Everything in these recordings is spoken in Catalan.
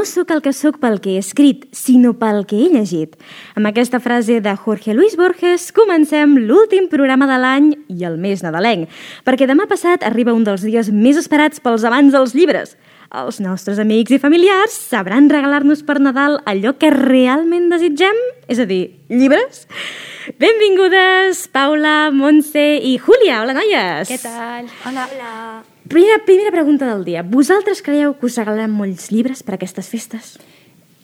no sóc el que sóc pel que he escrit, sinó pel que he llegit. Amb aquesta frase de Jorge Luis Borges comencem l'últim programa de l'any i el més nadalenc, perquè demà passat arriba un dels dies més esperats pels amants dels llibres. Els nostres amics i familiars sabran regalar-nos per Nadal allò que realment desitgem, és a dir, llibres? Benvingudes, Paula, Montse i Júlia. Hola, noies! Què tal? Hola. Hola. Primera, primera pregunta del dia. Vosaltres creieu que us regalaran molts llibres per aquestes festes?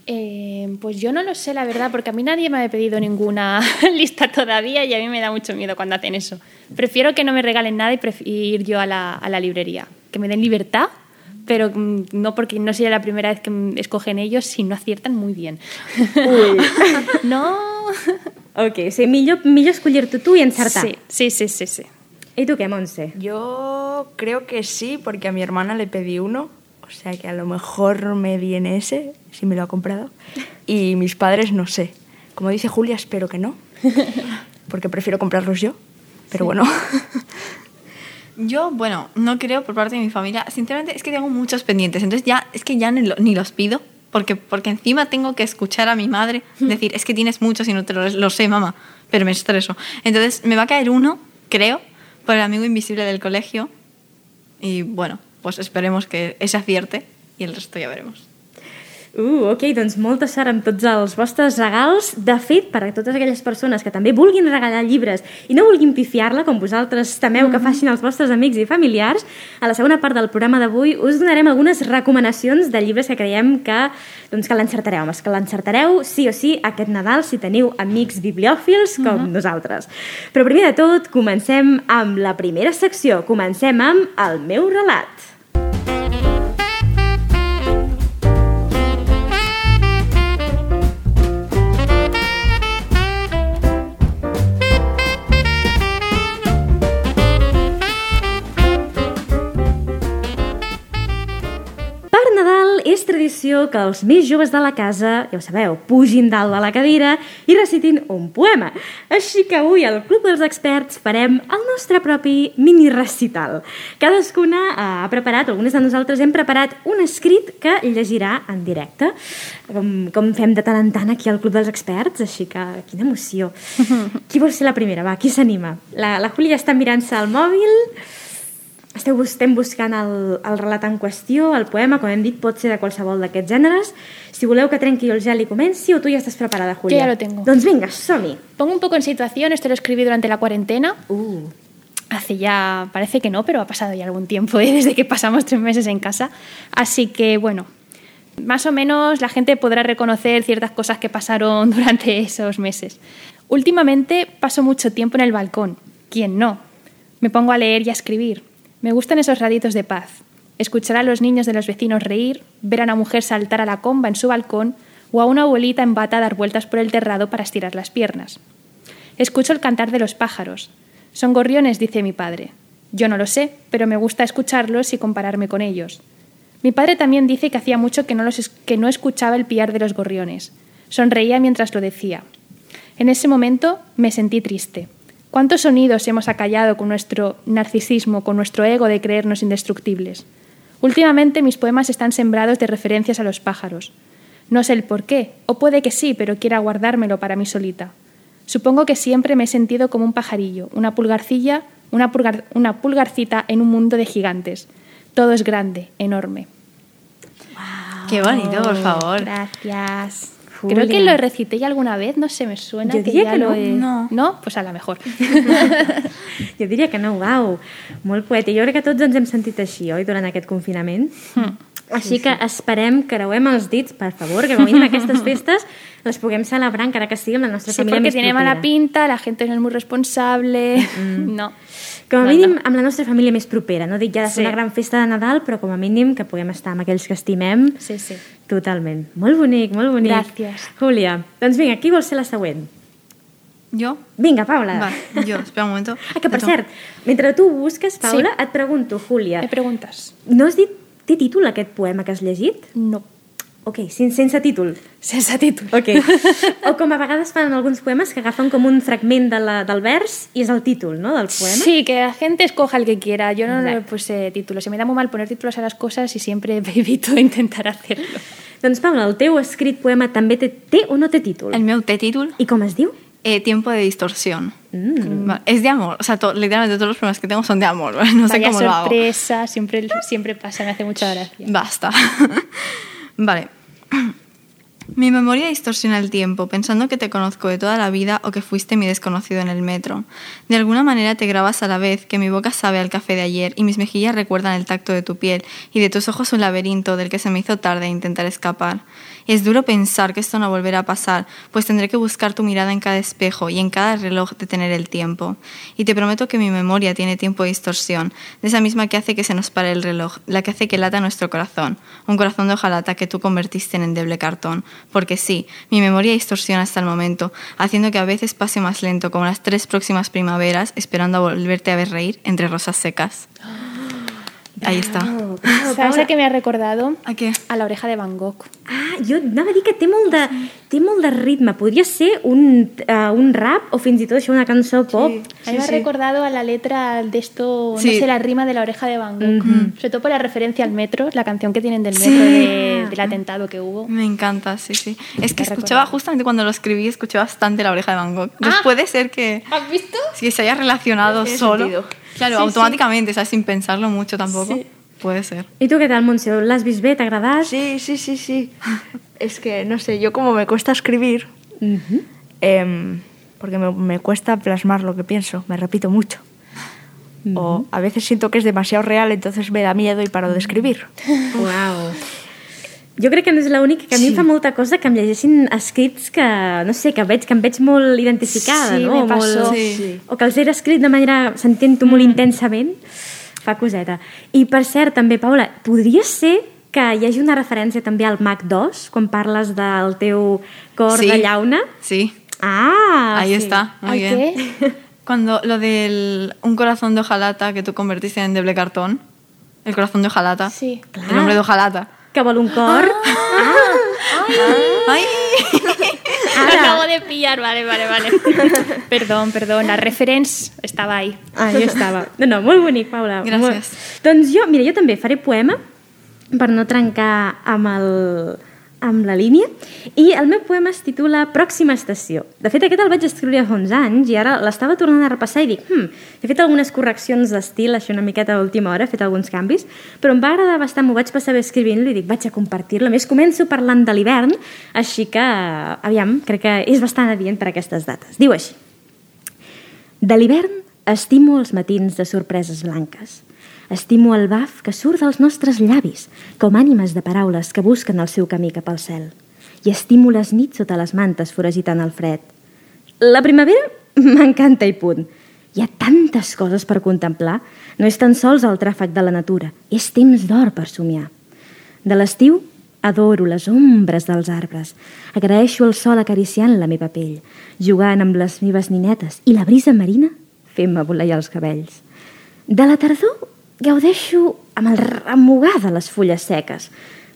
Eh, pues yo no lo sé, la verdad, porque a mí nadie me ha pedido ninguna lista todavía y a mí me da mucho miedo cuando hacen eso. Prefiero que no me regalen nada y ir yo a la, a la librería. Que me den libertad, pero mm, no porque no sea la primera vez que escogen ellos, si no aciertan muy bien. Uy. no. Ok, sigui, millor, millor escollir-te tu i encertar. Sí, sí, sí, sí, sí. ¿Y tú qué, Monse? Yo creo que sí, porque a mi hermana le pedí uno, o sea que a lo mejor me viene ese, si me lo ha comprado. Y mis padres no sé. Como dice Julia, espero que no, porque prefiero comprarlos yo, pero bueno. Yo, bueno, no creo por parte de mi familia. Sinceramente, es que tengo muchos pendientes. Entonces ya, es que ya ni, lo, ni los pido. Porque, porque encima tengo que escuchar a mi madre decir, es que tienes muchos y no te lo, lo sé, mamá. Pero me estreso. Entonces me va a caer uno, creo, por el amigo invisible del colegio. Y bueno, pues esperemos que ese acierte i el resto ja veremos. Uh, ok, doncs molta sort amb tots els vostres regals. De fet, per a totes aquelles persones que també vulguin regalar llibres i no vulguin pifiar-la, com vosaltres temeu que facin els vostres amics i familiars, a la segona part del programa d'avui us donarem algunes recomanacions de llibres que creiem que, doncs, que l'encertareu. Home, que l'encertareu sí o sí aquest Nadal si teniu amics bibliòfils com uh -huh. nosaltres. Però primer de tot, comencem amb la primera secció. Comencem amb el meu relat. Tradició que els més joves de la casa, ja ho sabeu, pugin dalt de la cadira i recitin un poema. Així que avui al Club dels Experts farem el nostre propi mini recital. Cadascuna ha preparat, algunes de nosaltres hem preparat un escrit que llegirà en directe, com, com fem de tant en tant aquí al Club dels Experts, així que quina emoció. Qui vol ser la primera? Va, qui s'anima? La, la Júlia està mirant-se al mòbil esteu, estem buscant el, el relat en qüestió, el poema, com hem dit, pot ser de qualsevol d'aquests gèneres. Si voleu que trenqui el gel i comenci, o tu ja estàs preparada, Julia? Yo ya lo tengo. Doncs vinga, som-hi. Pongo un poco en situación, esto lo escribí durante la cuarentena. Uh. Hace ya, parece que no, pero ha pasado ya algún tiempo ¿eh? desde que pasamos tres meses en casa. Así que, bueno, más o menos la gente podrá reconocer ciertas cosas que pasaron durante esos meses. Últimamente paso mucho tiempo en el balcón. ¿Quién no? Me pongo a leer y a escribir. Me gustan esos raditos de paz. Escuchar a los niños de los vecinos reír, ver a una mujer saltar a la comba en su balcón o a una abuelita en bata dar vueltas por el terrado para estirar las piernas. Escucho el cantar de los pájaros. Son gorriones, dice mi padre. Yo no lo sé, pero me gusta escucharlos y compararme con ellos. Mi padre también dice que hacía mucho que no, los, que no escuchaba el piar de los gorriones. Sonreía mientras lo decía. En ese momento me sentí triste. ¿Cuántos sonidos hemos acallado con nuestro narcisismo, con nuestro ego de creernos indestructibles? Últimamente mis poemas están sembrados de referencias a los pájaros. No sé el por qué, o puede que sí, pero quiera guardármelo para mí solita. Supongo que siempre me he sentido como un pajarillo, una pulgarcilla, una, pulgar, una pulgarcita en un mundo de gigantes. Todo es grande, enorme. Wow. Qué bonito, por favor. Gracias. Julia. Creo que lo recité ya alguna vez, no sé, me suena jo que diria que no. lo he... No. No? Pues a la mejor. jo diria que no, uau, molt poeta. Jo crec que tots ens hem sentit així, oi, durant aquest confinament? Hmm. Així que esperem que creuem els dits, per favor, que com aquestes festes les puguem celebrar encara que sigui amb la nostra Sí, família porque més tiene propera. mala pinta, la gente no es muy responsable. No. Com a No, mínim no. amb la nostra família més propera. No dic ja de ser Sí. una gran festa de Nadal, però com a mínim que puguem estar amb aquells que estimem Sí, sí. totalment. Molt bonic, molt bonic. Gràcies. Júlia, doncs vinga, qui vol ser la següent? ¿Yo? Vinga, Paula. Va, yo, espera un momento. Ah, que per cert, mentre tu busques, Paula, Sí. et pregunto, Júlia, ¿Me preguntas? no has dit, té títol aquest poema que has llegit? No. Ok, sen, sense títol. Sense títol. Ok. o com a vegades fan alguns poemes que agafen com un fragment de la, del vers i és el títol, no?, del poema. Sí, que la gente escoja el que quiera. Yo no le Exacto. puse títulos. Se me da muy mal poner títulos a las cosas y siempre evito intentar hacerlo. Doncs, Paula, el teu escrit poema també té, té o no té títol? El meu té títol I com es diu? Eh, Tiempo de distorsión. Mm. Es de amor. O sea, to- literalmente todos los poemas que tengo son de amor. No sé Vaya cómo lo hago. siempre, siempre pasa, me hace mucha gracia. Basta. vale. Mi memoria distorsiona el tiempo, pensando que te conozco de toda la vida o que fuiste mi desconocido en el metro. De alguna manera te grabas a la vez que mi boca sabe al café de ayer y mis mejillas recuerdan el tacto de tu piel y de tus ojos un laberinto del que se me hizo tarde intentar escapar. Es duro pensar que esto no volverá a pasar, pues tendré que buscar tu mirada en cada espejo y en cada reloj detener el tiempo. Y te prometo que mi memoria tiene tiempo de distorsión, de esa misma que hace que se nos pare el reloj, la que hace que lata nuestro corazón, un corazón de hojalata que tú convertiste en endeble cartón. Porque sí, mi memoria distorsiona hasta el momento, haciendo que a veces pase más lento, como las tres próximas primaveras, esperando a volverte a ver reír entre rosas secas. Ahí está. ¿Sabes a qué me ha recordado? ¿A qué? A la oreja de Van Gogh. Ah, jo anava a dir que té molt de, té molt de ritme. Podria ser un, uh, un rap o fins i tot això una cançó pop. A mí me ha recordado a la letra de esto, Sí. no sé, la rima de la oreja de Van Gogh. Sobre todo por la referencia al metro, la canción que tienen del metro Sí. de- del atentado que hubo. Me encanta, sí, sí. Es que escuchaba, recordaba. justamente cuando lo escribí, escuché bastante la oreja de Van Gogh. Entonces Ah. puede ser que, ¿Has visto? si se haya relacionado solo. sentido. Claro, Sí, automáticamente, ¿sabes? Sin pensarlo mucho tampoco. Sí. Puede ser. I tu què tal, Montse? L'has vist bé? T'ha agradat? Sí, sí, sí, sí. Es que, no sé, yo como me cuesta escribir, Mhm. em, porque me, me cuesta plasmar lo que pienso, me repito mucho. O a veces siento que es demasiado real, entonces me da miedo y paro de escribir. Uau. Jo crec que no és l'única, que a mi em fa molta cosa que em llegeixin escrits que, no sé, que veig que em veig molt identificada, Sí, no? me passó. Molt, Sí. O que els he escrit de manera... S'entén molt intensament. Fa coseta. I, per cert, també, Paula, podria ser que hi hagi una referència també al Mac 2, quan parles del teu cor Sí. de llauna? Sí, Ah, ahí sí. está. Muy ¿Al bien. qué? Cuando lo del un corazón de hojalata que tú convertiste en endeble cartón. El corazón de hojalata. Sí. El hombre de hojalata. Que vol un cor. ¡Ay! Lo acabo de pillar, vale, vale, vale. perdón, perdón, la reference estaba ahí. Ah, jo estava. No, no, molt bonic, Paula. Gràcies. Molt... Doncs jo, mira, jo també faré poema per no trencar amb, el, amb la línia i el meu poema es titula Pròxima estació. De fet, aquest el vaig escriure fa uns anys i ara l'estava tornant a repassar i dic hm, he fet algunes correccions d'estil, això una miqueta a última hora, he fet alguns canvis, però em va agradar bastant, m'ho vaig passar bé escrivint-lo i dic vaig a compartir-lo. Més, començo parlant de l'hivern, així que, aviam, crec que és bastant adient per aquestes dates. Diu així. De l'hivern estimo els matins de sorpreses blanques. Estimo el baf que surt dels nostres llavis, com ànimes de paraules que busquen el seu camí cap al cel. I estimo les nits sota les mantes foragitant el fred. La primavera m'encanta i punt. Hi ha tantes coses per contemplar. No és tan sols el tràfic de la natura, és temps d'or per somiar. De l'estiu adoro les ombres dels arbres. Agraeixo el sol acariciant la meva pell, jugant amb les meves ninetes i la brisa marina fent-me volar els cabells. De la tardor gaudeixo amb el remugar de les fulles seques,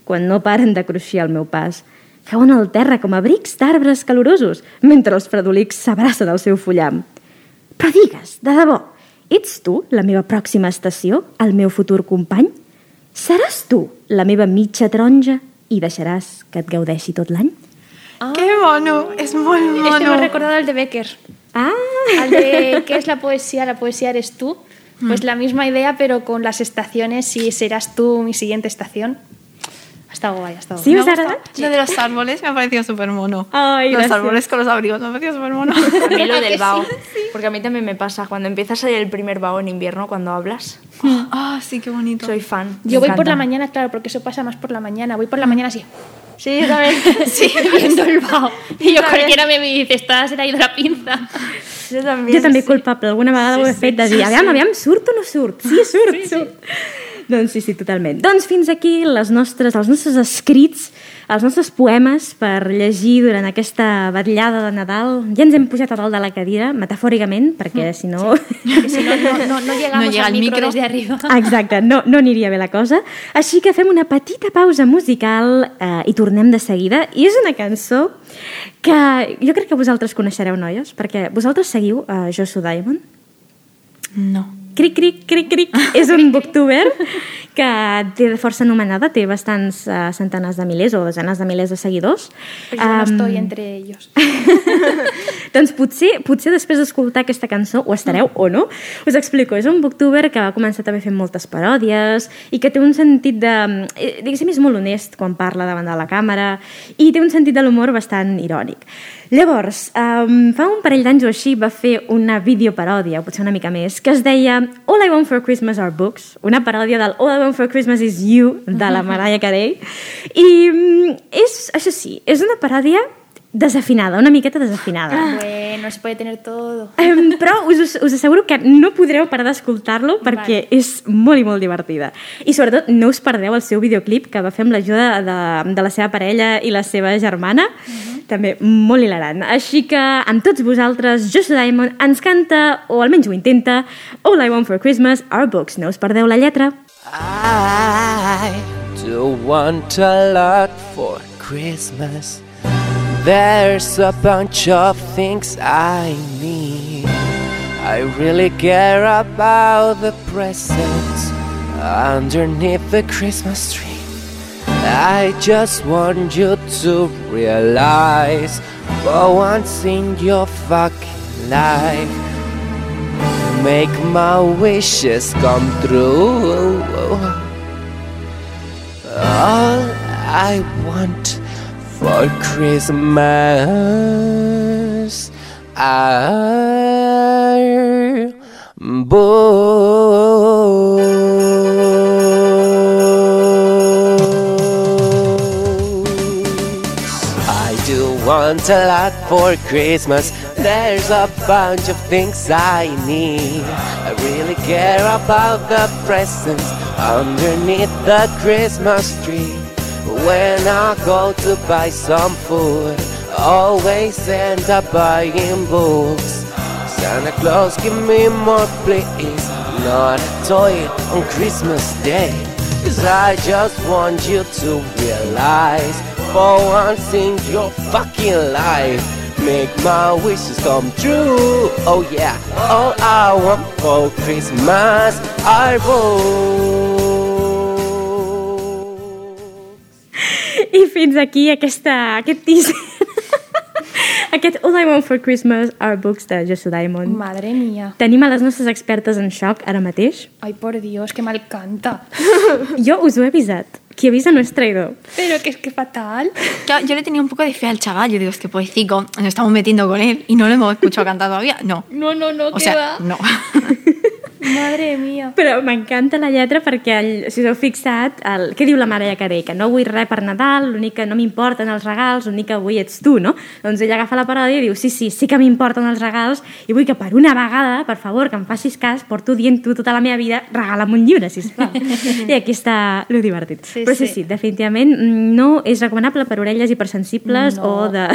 quan no paren de cruixir al meu pas. Cauen al terra com abrics d'arbres calorosos, mentre els fredolics s'abracen al seu fullam. Però digues, de debò, ets tu la meva pròxima estació, el meu futur company? Seràs tu la meva mitja taronja i deixaràs que et gaudeixi tot l'any? ¡Qué mono! Es muy Este me ha mono. recordado al de Becker. Ah! Al de ¿qué es la poesía? La poesía eres tú. Pues la misma idea, pero con las estaciones y serás tú mi siguiente estación. Ha estado guay, ha estado Sí, guay. us Me gusta. Lo de los árboles me ha parecido súper mono. Ay, los gracias. árboles con los abrigos me ha parecido súper mono. A mí lo ¿A del vaho. sí? Porque a mí también me pasa. Cuando empiezas a salir el primer vaho en invierno, cuando hablas, Ah, sí, qué bonito. soy fan. Yo voy por encanta. la mañana, claro, porque eso pasa más por la mañana. Voy por la mañana así, Sí, yo también. sí, viendo el vaho. Y yo cualquiera me dice, estás se te ha ido la pinza. yo también. Jo també culpable, alguna vegada ho he fet de dir, aviam, aviam, surt o no surt? Sí, surt, sí, surt. Doncs sí, sí, totalment. Doncs fins aquí les nostres, els nostres escrits, els nostres poemes per llegir durant aquesta vetllada de Nadal. Ja ens hem pujat a dalt de la cadira, metafòricament, perquè si no... Que si no, no, no, no llegamos No llega al micro, micro. desde arriba. Exacte, no, no aniria bé la cosa. Així que fem una petita pausa musical eh, i tornem de seguida. I és una cançó que jo crec que vosaltres coneixereu, noies, perquè vosaltres seguiu a Joshua Diamond. No. Cric, cric, cric, cric, és un booktuber que té força anomenada, té bastants uh, centenars de milers o desenes de milers de seguidors. Pues yo no Em, estoy entre ellos. doncs potser, potser després d'escoltar aquesta cançó, o estareu o no, us explico. És un booktuber que va començar també fent moltes paròdies i que té un sentit de... eh, Diguéssim, és molt honest quan parla davant de la càmera i té un sentit de l'humor bastant irònic. Llavors, um, fa un parell d'anys o així va fer una videoparòdia, o potser una mica més, que es deia All I Want for Christmas are books, una paròdia del All I Want for Christmas is you, de la Mariah Carey. I mm, és, això sí, és una paròdia desafinada, una miqueta desafinada. Bueno, se puede tener todo. Em, però us, us, asseguro que no podreu parar d'escoltar-lo perquè és molt i molt divertida. I sobretot no us perdeu el seu videoclip que va fer amb l'ajuda de, de la seva parella i la seva germana, també molt hilarant. Així que amb tots vosaltres, Joshua Diamond ens canta, o almenys ho intenta, All I Want for Christmas are books. No us perdeu la lletra. I do want a lot for Christmas. There's a bunch of things I need. I really care about the presents underneath the Christmas tree. I just want you to realize for once in your fucking life make my wishes come true. All I want for Christmas are books. I do want a lot for Christmas. There's a bunch of things I need. I really care about the presents underneath the Christmas tree. When I go to buy some food, always end up buying books. Santa Claus, give me more, please. Not a toy on Christmas Day. Cause I just want you to realize for once in your fucking life. Make my wishes come true. Oh yeah, all I want for Christmas are books. I fins aquí aquesta, aquest teaser. aquest All I Want for Christmas are books de Joshua Diamond. Madre mía. Tenim a les nostres expertes en xoc ara mateix. Ay, por Dios, que mal canta. Jo us ho he avisat. Qui avisa no és traïdor. Pero que es que fatal. Claro, yo le tenía un poco de fe al chaval. Yo digo, es que pobrecito, nos estamos metiendo con él y no lo hemos escuchado cantar todavía. No. No, no, no, O que sea, va. no. Madre mía. Però m'encanta la lletra perquè, el, si us heu fixat, el, què diu la Mariah Carey? Que no vull res per Nadal, l'únic que no m'importen els regals, l'únic que vull ets tu, no? Doncs ella agafa la paròdia i diu, sí, sí, sí que m'importen els regals i vull que per una vegada, per favor, que em facis cas, porto dient tu tota la meva vida, regala'm un llibre, sisplau. I aquí està lo divertit. Sí, Però sí, sí. sí, definitivament mm, no és recomanable per orelles hipersensibles No. o de...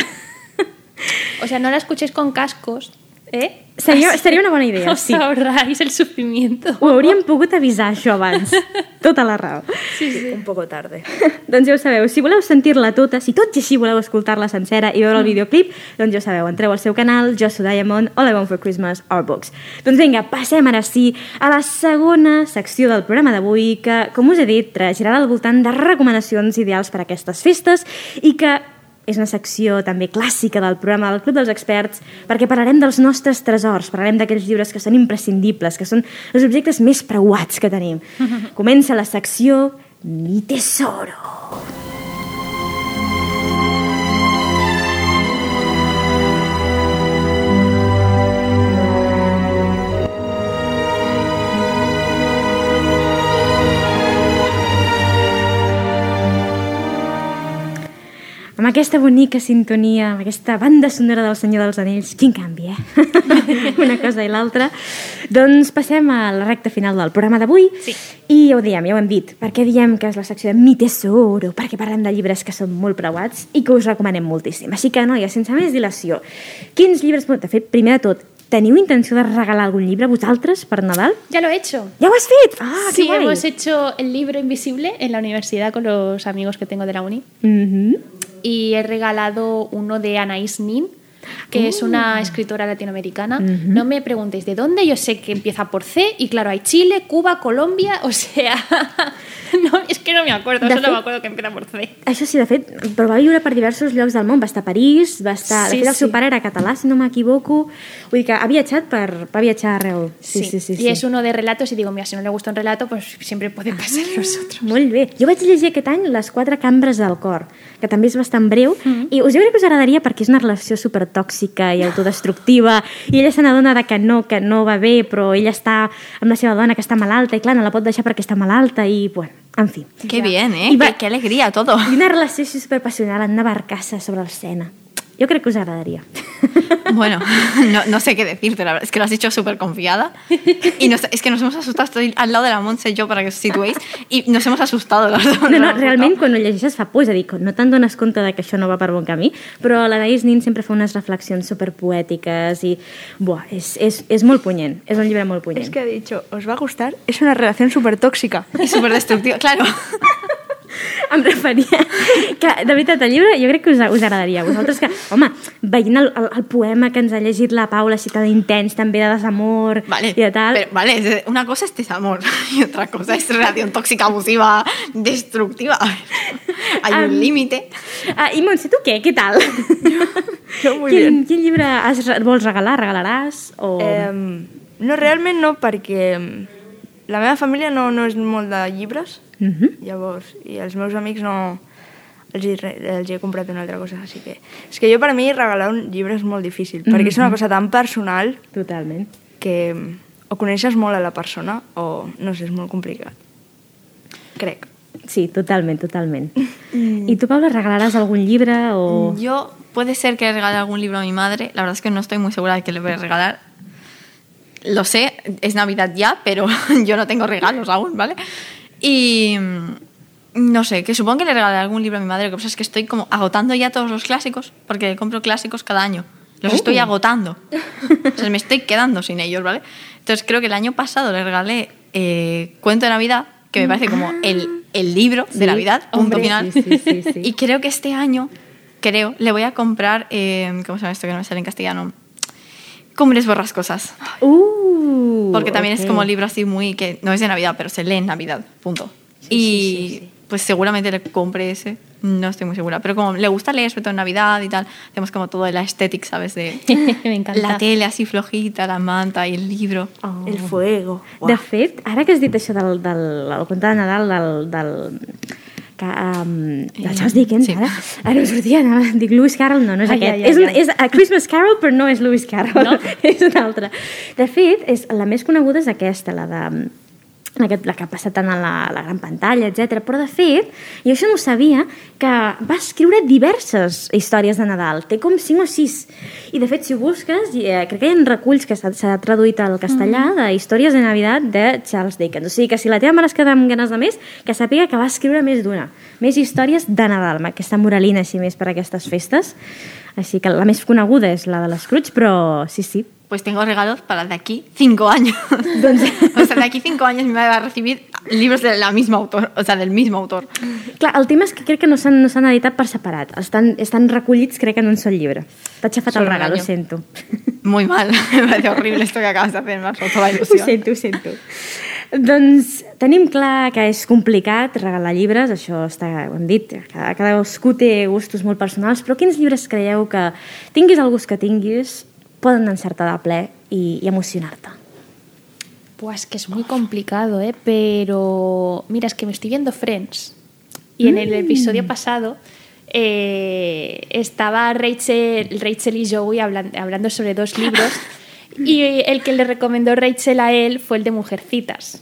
O sea, no la escuchéis con cascos, ¿eh? Seria, Así seria una bona idea, Os sí. ahorráis el sufrimiento. Ho hauríem pogut avisar, això, abans. Tota la raó. Sí, sí. Un poco tarde. doncs ja ho sabeu, si voleu sentir-la tota, si tot i així voleu escoltar-la sencera i veure el videoclip, doncs ja ho sabeu, entreu al seu canal, Joshua Diamond, All I Want for Christmas, Our Books. Doncs vinga, passem ara sí a la segona secció del programa d'avui, que, com us he dit, girarà al voltant de recomanacions ideals per a aquestes festes i que és una secció també clàssica del programa del Club dels Experts perquè parlarem dels nostres tresors, parlarem d'aquells llibres que són imprescindibles, que són els objectes més preuats que tenim. Comença la secció Mi Tesoro. Amb aquesta bonica sintonia, amb aquesta banda sonora del Senyor dels Anells, quin canvi, eh? Una cosa i l'altra. Doncs passem a la recta final del programa d'avui. Sí. I ja ho diem, ja ho hem dit. Per què diem que és la secció de Mi Tesoro? Perquè parlem de llibres que són molt preuats i que us recomanem moltíssim. Així que, noia, sense més dilació, quins llibres... De fet, primer de tot, teniu intenció de regalar algun llibre vosaltres per Nadal? Ya lo he hecho. Ja ho has fet? Ah, sí, que guai! hemos hecho el libro invisible en la universidad con los amigos que tengo de la uni. Mhm. Y he regalado uno de Anaïs Nin, que es una escritora latinoamericana. No me preguntéis de dónde, yo sé que empieza por C y claro, hay Chile, Cuba, Colombia, o sea, que no me acuerdo, De solo fet- me acuerdo que empieza por C. Això sí, de fet, però va viure per diversos llocs del món. Va estar a París, va estar... Sí, de fet, el seu sí. pare era català, si no m'equivoco. Vull dir que ha viatjat per... va viatjar arreu. Sí, sí, sí. sí, Y es uno de relatos y digo, mira, si no le gusta un relato, pues siempre puede pasar los otros. Molt bé. Jo vaig llegir aquest any Les quatre cambres del cor, que també és bastant breu, Mm. i us jo crec que us agradaria perquè és una relació super tòxica i autodestructiva, i ella se n'adona de que no, que no va bé, però ella està amb la seva dona que està malalta, i clar, no la pot deixar perquè està malalta, i bueno, en fi. Qué bien, ¿eh? Y va- Qué, qué alegría todo. I una relació així superpassional en una barcassa sobre el Sena. Jo crec que us agradaria. Bueno, no, no sé qué decirte, la verdad. Es que lo has dicho súper confiada. Y nos- es que nos hemos asustado. Estoy al lado de la Montse yo para que os situéis. Y nos hemos asustado los dos. No, no, realment, quan ho llegeixes fa por, és a dir, no te'n dones compte de que això no va per bon camí, però la Thais Nin sempre fa unes reflexions superpoètiques i, buah, és, és, és molt punyent, és un llibre molt punyent. Es que ha dicho, ¿os va a gustar? Es una relación súper tóxica. Y súper destructivo, claro. Em referia que, de veritat, el llibre jo crec que us, us agradaria. Vosaltres que, home, veient el, el, el poema que ens ha llegit la Paula, així tan intens, també de desamor Vale, i de tal... pero, vale, una cosa es desamor y otra cosa es relación tóxica, abusiva, destructiva. A Hay Am, un límite. Ah, I Montse, tu què? Què tal? jo muy quin, bien. quin llibre has, vols regalar? Regalaràs? O... Em, no, realment no, perquè la meva família no, no és molt de llibres, Mhm. llavors, i els meus amics no... Els els he comprat una altra cosa, així que... És que jo per mi regalar un llibre és molt difícil, perquè és una cosa tan personal Totalment. que em, o coneixes molt a la persona o, no sé, és molt complicat. Crec. Sí, totalment, totalment. I tu, Paula, regalaràs algun llibre o...? Yo puede ser que le regale algún libro a mi madre. La verdad es que no estoy muy segura de que le voy a regalar. Lo sé, es Navidad ya, pero yo no tengo regalos aún, ¿vale? Y mm, no sé, que supongo que le regalaré algún libro a mi madre. Lo que pasa es que estoy como agotando ya todos los clásicos, porque compro clásicos cada año. Los Oh. estoy agotando. O sea, me estoy quedando sin ellos, ¿vale? Entonces creo que el año pasado le regalé eh, Cuento de Navidad, que me parece como el, el libro de Navidad, punto hombre, final. sí, sí. Y creo que este año, creo, le voy a comprar, eh, ¿cómo se llama esto que no me sale en castellano? Cumbres borrascosas. Uh, Porque también es como un libro así muy que no es de Navidad, pero se lee en Navidad, punto. y pues seguramente le compre ese, no estoy muy segura, pero como le gusta leer, sobre todo en Navidad y tal, tenemos como todo la estética, ¿sabes? De Me encanta. la tele así flojita, la manta y el libro. Oh. El fuego. De fet, ara que has dit això del, del, del conte de Nadal, del, del, que, um, del Charles Dickens, sí. ara, ara em sortia, anava, dic Lewis Carroll, no, no és Ai, aquest. ai, ai, és, un, és a Christmas Carol, però no és Lewis Carroll, No? és un altre. De fet, és, la més coneguda és aquesta, la de la que, la que ha passat tant a la, a la gran pantalla, etc. Però, de fet, jo això no ho sabia, que va escriure diverses històries de Nadal. Té com 5 o 6. I, de fet, si ho busques, i, eh, crec que hi ha reculls que s'ha traduït al castellà de històries de Navidad de Charles Dickens. O sigui que si la teva mare es queda amb ganes de més, que sàpiga que va escriure més d'una. Més històries de Nadal, amb aquesta moralina així més per aquestes festes. Així que la més coneguda és la de l'Scrooge, però sí, sí, Pues tengo regalos para de aquí cinco años. o sea, de aquí cinco años madre va a recibir libros de la misma autor, o sea, del mismo autor. Clar, el tema és que crec que no s'han no editat per separat. Estan, estan recollits, crec que en un sol llibre. T'ha xafat el regal, ho sento. Muy mal, me parece horrible esto que acabas de hacer, me ha roto la Ho ilusión. sento, ho sento. Doncs tenim clar que és complicat regalar llibres, això està, ho hem dit, cada, cadascú té gustos molt personals, però quins llibres creieu que tinguis el gust que tinguis poden encertar de ple i, i emocionar-te? Pues que es muy complicado, ¿eh? Pero mira, es que me estoy viendo Friends. Y en el episodio pasado eh, estaba Rachel, Rachel y Joey hablan- hablando sobre dos libros. y el que le recomendó Rachel a él fue el de Mujercitas.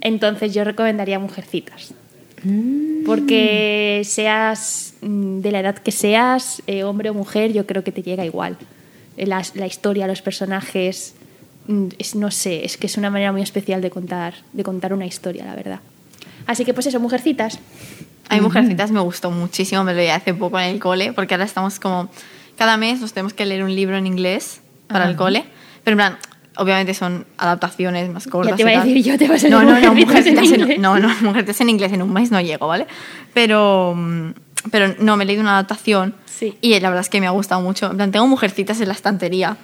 Entonces yo recomendaría Mujercitas. Porque seas mm, de la edad que seas, eh, hombre o mujer, yo creo que te llega igual. Eh, La, la historia, los personajes, mm, es, no sé, es que es una manera muy especial de contar, de contar una historia, la verdad. Así que pues eso, Mujercitas. A mí Mujercitas me gustó muchísimo, me lo leí hace poco en el cole, porque ahora estamos como, cada mes nos tenemos que leer un libro en inglés para el cole, pero en plan, obviamente son adaptaciones más cortas. te iba a decir yo, te vas a no, no, no, Mujercitas en en, no, no, Mujercitas en inglés en un mes no llego, ¿vale? Pero mm, pero no, me he leído una adaptación Sí. y la verdad es que me ha gustado mucho. En plan, tengo mujercitas en la estantería,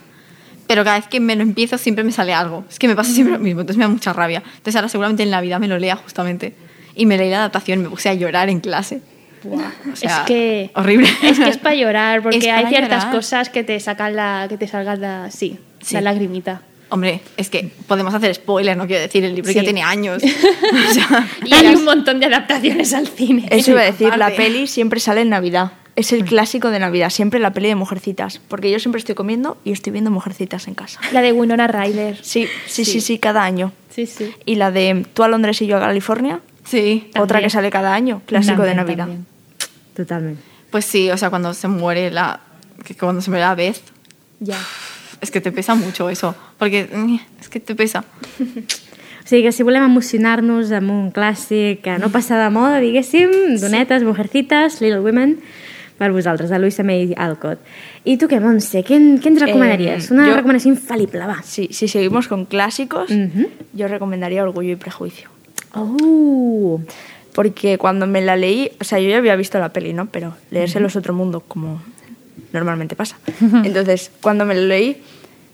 pero cada vez que me lo empiezo siempre me sale algo. Es que me pasa siempre lo mismo, entonces me da mucha rabia. Entonces ahora seguramente en Navidad me lo lea justamente. Y me leí la adaptación me puse a llorar en clase. O sea, es que horrible. Es que es para llorar, porque hay ciertas llorar. cosas que te sacan la, que te salgan la, sí, Sí. la lagrimita. Hombre, es que podemos hacer spoiler, no quiero decir, el libro Sí. ya tiene años. O sea, Y hay un montón de adaptaciones al cine. Eso iba a decir, la peli siempre sale en Navidad. Es el clásico de Navidad, siempre la peli de Mujercitas. Porque yo siempre estoy comiendo y estoy viendo Mujercitas en casa. La de Winona Ryder. Sí, sí, sí, sí, cada año. Sí, sí. Y la de Tú a Londres y yo a California, sí. otra También. que sale cada año, clásico de También, Navidad. también. Totalment. Pues sí, o sea, cuando se muere la. Que cuando se muere la vez, Ya. es que te pesa mucho eso. Porque mm, es que te pesa. O sigui que si volem emocionar-nos amb un clàssic que no passa de moda, diguéssim, donetes, mujercitas, Little Women, per vosaltres, de Louisa May Alcott. I tu què, Montse? Què, què ens recomanaries? Eh, Una jo- recomanació infal·lible, va. Sí, si seguimos con clásicos, Ujú. yo recomendaría Orgullo y Prejuicio. Oh! Porque cuando me la leí, o sea, yo ya había visto la peli, ¿no? Pero leérselos otro mundo, como normalmente pasa. Entonces, cuando me lo leí,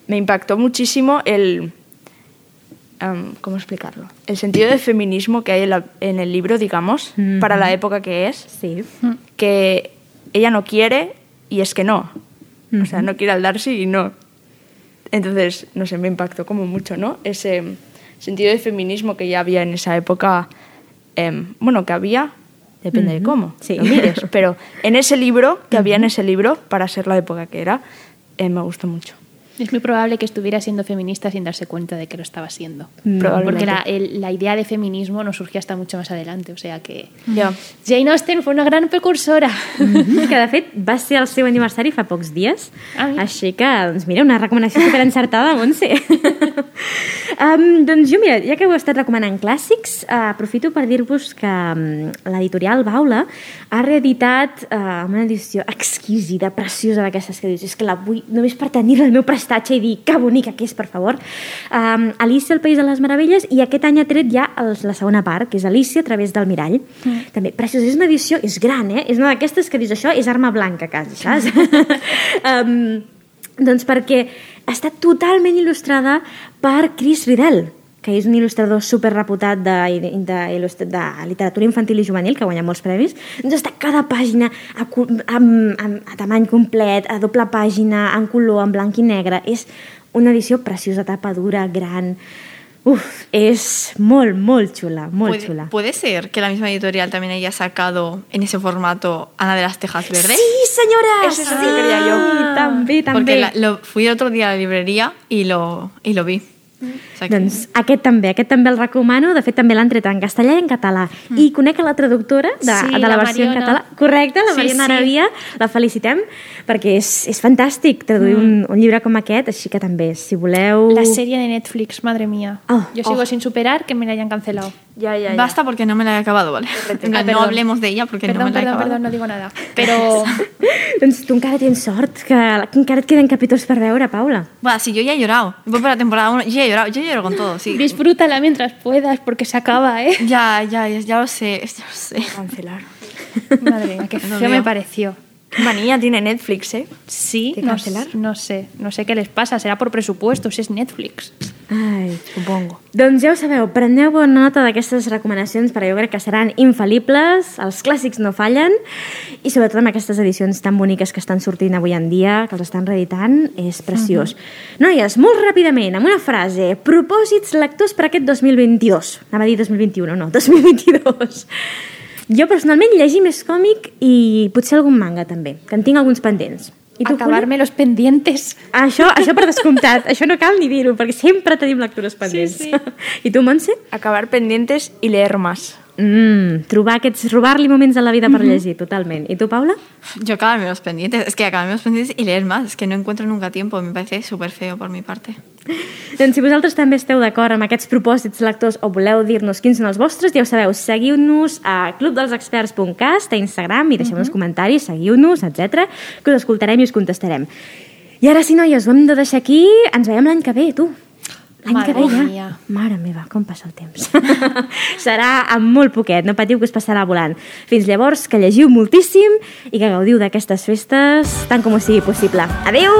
me impactó muchísimo el... am, ¿Cómo explicarlo? El sentido de feminismo que hay en, la- en el libro, digamos, para la época que es, Sí. que ella no quiere y es que no. O sea, no quiere al Darcy y no. Entonces, no sé, me impactó como mucho, ¿no? Ese sentido de feminismo que ya había en esa época, em, bueno, que había, depende de cómo Sí. lo mires, pero en ese libro, que había en ese libro, para ser la época que era, eh, me gustó mucho. Es muy probable que estuviera siendo feminista sin darse cuenta de que lo estaba siendo. Probablemente. Porque la, el- la idea de feminismo no surgió hasta mucho más adelante. O sea que Ja. Jane Austen fue una gran precursora. Mhm, que de fet va ser el seu aniversari fa pocs dies Ah, mira. així que, doncs mira, una recomanació superencertada Montse um, doncs jo, mira, ja que heu estat recomanant clàssics uh, aprofito per dir-vos que um, l'editorial Baula ha reeditat uh, una edició exquisida, preciosa d'aquestes que dius, és que la vull només per tenir-la al meu prestatge i dir que bonica que és, per favor um, Alicia, el País de les Meravelles i aquest any ha tret ja els, la segona part que és Alicia a través del mirall mm. també, preciosa, és una edició, és gran, eh? és una d'aquestes que dius, això és arma blanca quasi, saps? um, doncs perquè està totalment il·lustrada per Chris Riddell, que és un il·lustrador super reputat de, de, de, de literatura infantil i juvenil, que guanya molts premis. Doncs està cada pàgina a, amb, amb, a tamany complet, a doble pàgina, en color, en blanc i negre. És una edició preciosa, tapa dura, gran... Uf, és molt, molt xula, molt ¿Puede, ser que la misma editorial también haya sacado en ese formato Ana de las Tejas Verdes? Sí, senyora! Ese és el que quería jo. Sí, també, també. Porque la- lo, fui el otro día a la librería y lo, y lo vi. O que- Doncs aquest també, aquest també el recomano. De fet, també l'han tret en castellà i en català. Mm. I conec a la traductora de, Sí, de la, la versió en Mariona. català. Correcte, la Sí, Mariona sí. Arabia. La felicitem perquè és, és fantàstic traduir mm. un, un llibre com aquest, així que també, si voleu... La serie de Netflix, madre mía. Oh, Yo sigo oh. sin superar que me la hayan cancelado. Ja, ja, ja. Basta porque no me la he acabado, ¿vale? En Ah, no hablemos de ella porque Perdón, no me la he perdón, acabado. perdón, no digo nada. Pero doncs tu encara tens sort, que, encara et queden capítols per veure, Paula. Bueno, sí, yo ya he llorado. Voy por la temporada 1, yo ya he llorado. Yo lloro con todo, sí. disfrútala mientras puedas porque se acaba, ¿eh? Ya, ya, ya, ya lo sé, ya lo sé. Cancelar. Madre mía, qué feo me veo. pareció. Qué manía tiene Netflix, ¿eh? Sí, ¿De no, cancelar? no sé, no sé qué les pasa, será por presupuestos, es Netflix. Ai, Supongo. Doncs ja ho sabeu, preneu bona nota d'aquestes recomanacions perquè jo crec que seran infal·libles, els clàssics no fallen i sobretot amb aquestes edicions tan boniques que estan sortint avui en dia, que els estan reeditant, és preciós. Uh -huh. Noies, molt ràpidament, amb una frase, propòsits lectors per aquest 2022. Anava a dir 2021, no, 2022. Jo personalment llegir més còmic i potser algun manga també, que en tinc alguns pendents. I tu? Acabarme los pendientes. Això, això per descomptat, això no cal ni dir-ho, perquè sempre tenim lectures pendents. sí. I tu, Montse? Acabar pendientes y leer más. Mm, trobar aquests, robar-li moments a la vida per llegir, totalment. I tu, Paula? Yo acabarme los pendientes. Es que acabarme los pendientes y leer más. Es que no encuentro nunca tiempo. Me parece súper feo por mi parte. Doncs si vosaltres també esteu d'acord amb aquests propòsits lectors o voleu dir-nos quins són els vostres, ja ho sabeu, seguiu-nos a clubdelsexperts.cast, a Instagram, i deixeu-nos comentaris, seguiu-nos, etc que us escoltarem i us contestarem. I ara sí, noies, ho hem de deixar aquí. Ens veiem l'any que ve, tu. L'any que ve ja. mia. Mare meva, com passa el temps. Serà amb molt poquet, no patiu que us passarà volant. Fins llavors, que llegiu moltíssim i que gaudiu d'aquestes festes tant com us sigui possible. Adeu!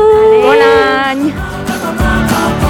Bon any!